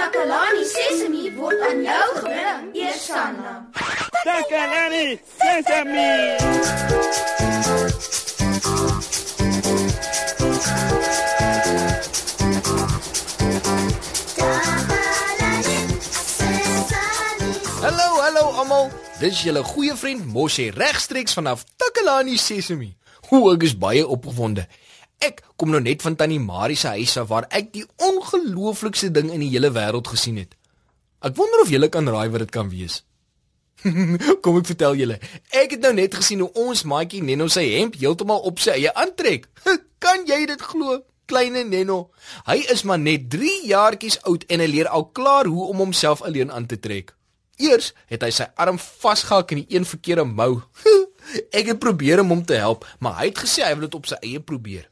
Takalani Sesemi word aan jou gebring, Eersanna. Takalani Sesemi. Hallo, hallo almal. Dis julle goeie vriend Moshe regstreeks vanaf Takalani Sesemi. Hoe ek is baie opgewonde. Ek kom nou net van Tannie Marie se huis af waar ek die ongelooflikste ding in die hele wêreld gesien het. Ek wonder of julle kan raai wat dit kan wees. kom ek vertel julle. Ek het nou net gesien hoe ons maatjie Neno sy hemp heeltemal op sy eie aantrek. kan jy dit glo? Kleine Neno. Hy is maar net 3 jaartjies oud en hy leer al klaar hoe om homself alleen aan te trek. Eers het hy sy arm vasgehak in die een verkeerde mou. Ek het probeer om hom te help, maar hy het gesê hy wil dit op sy eie probeer.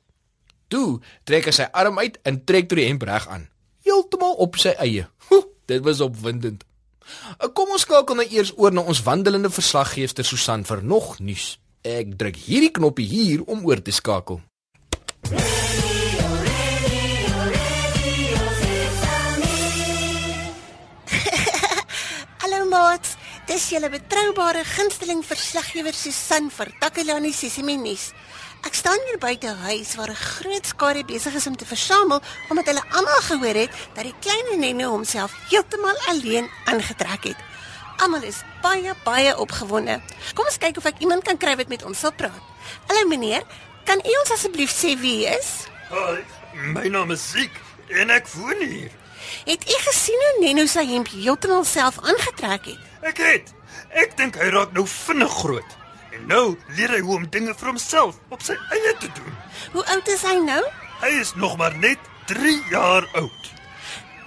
Toe trek hy sy arm uit en trek toe die hemp reg aan. Heeltemal op sy eie. Dit was opwindend. Kom ons skakel nou eers oor na ons wandelende verslaggewer Susan vir nog nuus. Ek druk hierdie knoppie hier om oor te skakel. Maat. Dis julle betroubare gunsteling verslaggewer Susan vir Takelani Sisimenis. Ek staan hier buite huis waar 'n groot skare besig is om te versamel omdat hulle almal gehoor het dat die klein Nene homself heeltemal alleen aangetrek het. Almal is baie baie opgewonde. Kom ons kyk of ek iemand kan kry wat met ons sal praat. Hallo meneer, kan u ons asseblief sê wie u is? Hi, my naam is Ziek en ek woon hier. Het u gesien hoe Neno sy hemp heeltemal self aangetrek het? Ek het. Ek dink hy raak nou vinnig groot. En nou leer hy hoe om dinge vir homself op sy eie te doen. Hoe oud is hy nou? Hy is nog maar net 3 jaar oud.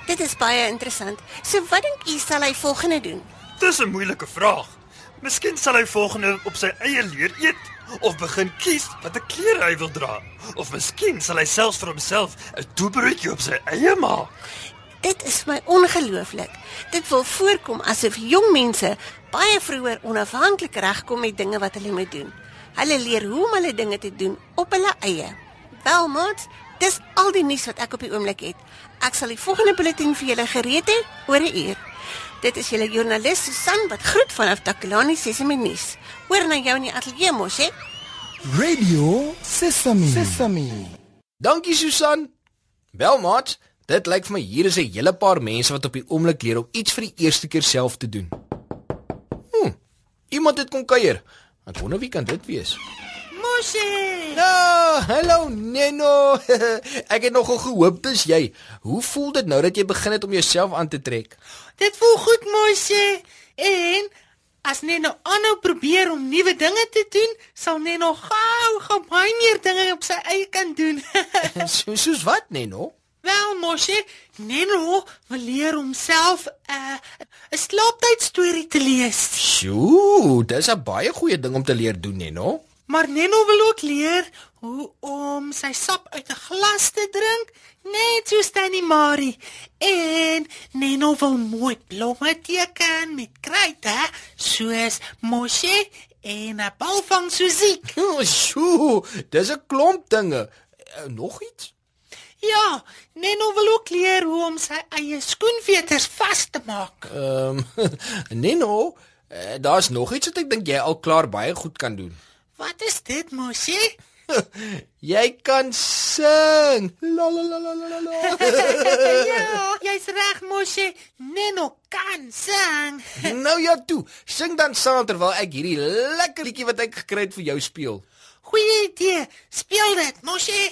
Dit is baie interessant. So wat dink u sal hy volgende doen? Dis 'n moeilike vraag. Miskien sal hy volgende op sy eie leer eet of begin kies watter klere hy wil dra. Of miskien sal hy selfs vir homself 'n toebroodjie op sy eie maak. Dit is my ongelooflik. Dit wil voorkom asof jong mense baie vroeër onafhanklik regkom met dinge wat hulle moet doen. Hulle leer hoe om hulle dinge te doen op hulle eie. Welmot, dis al die nuus wat ek op die oomblik het. Ek sal die volgende bulletin vir julle gereed hê oor 'n uur. Dit is julle joernalis Susan wat groet vanaf Takalani Sesame nuus. Hoor na jou in die ateljee mos, hè? Radio Sesame. Sesame. Dankie Susan. Welmot, Dit lyk vir my hier is 'n hele paar mense wat op die oomblik leer om iets vir die eerste keer self te doen. Hm. Iemand het kom kuier. Ek wonder wie kan dit wees? Mosie. Ja, hallo Neno. Ek het nogal gehoop dis jy. Hoe voel dit nou dat jy begin het om jouself aan te trek? Dit voel goed, Mosie. En as Neno aanhou probeer om nuwe dinge te doen, sal Neno gou gou baie meer dinge op sy eie kan doen. Soos so, wat, Neno? Wel, Moshi, Neno wil leer homself 'n uh, 'n slaaptydstorie te lees. Sjoe, dis 'n baie goeie ding om te leer doen, Neno. Maar Neno wil ook leer hoe om sy sap uit 'n glas te drink, net soos Tannie Marie. En Neno wil mooi blomme teken met kruit, hè, soos Moshi en 'n balvang Susie. Sjoe, dis 'n klomp dinge. Uh, nog iets? Ja, Neno wil ook leer hoe om sy eie skoenveters vas te maak. Ehm um, Neno, uh, daar's nog iets wat ek dink jy al klaar baie goed kan doen. Wat is dit, Mosie? jy kan sing. La la la la la la. ja, jy's reg, Mosie. Neno kan sing. nou ja, toe. Sing dan saam terwyl ek hierdie lekker liedjie wat ek gekry het vir jou speel. Goeie idee. Speel dit, Mosie.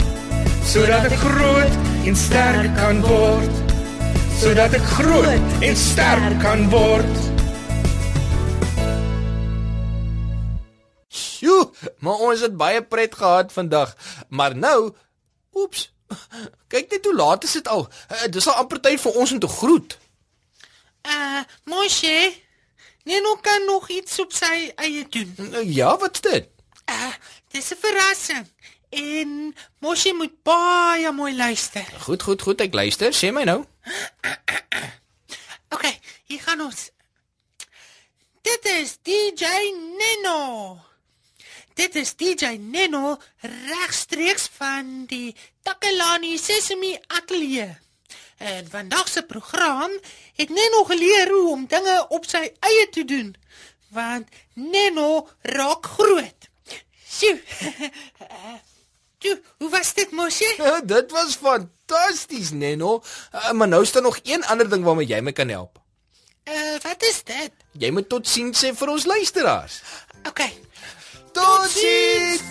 Sodat ek groot en sterk kan word. Sodat ek groot en sterk kan word. Sjoe, maar ons het baie pret gehad vandag. Maar nou, oeps. Kyk net hoe laat is dit al. Uh, dis al amper tyd vir ons om te groet. Uh, Moshe, Neno kan nog iets op sy eie doen. Uh, ja, wat's dit? Uh, dis 'n verrassing. En Moshe moet baie mooi luister. Goed, goed, goed, ek luister. Sê my nou. OK, hier gaan ons. Dit is DJ Neno. Dit is DJ Neno regstreeks van die Takalani Sesemi Atelier. En vandag se program het Neno geleer hoe om dinge op sy eie te doen. Want Neno raak groot. Sjoe. Toe, hoe was dit mosie? Uh, dit was fantasties, Neno. Uh, maar nou is daar nog een ander ding waarmee jy my kan help. Uh, wat is dit? Jy moet tot sien sê vir ons luisteraars. OK. Tot sien.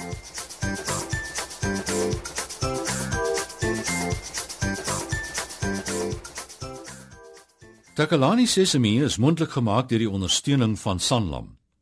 Takalani Sesemi is mondelik gemaak deur die ondersteuning van Sanlam.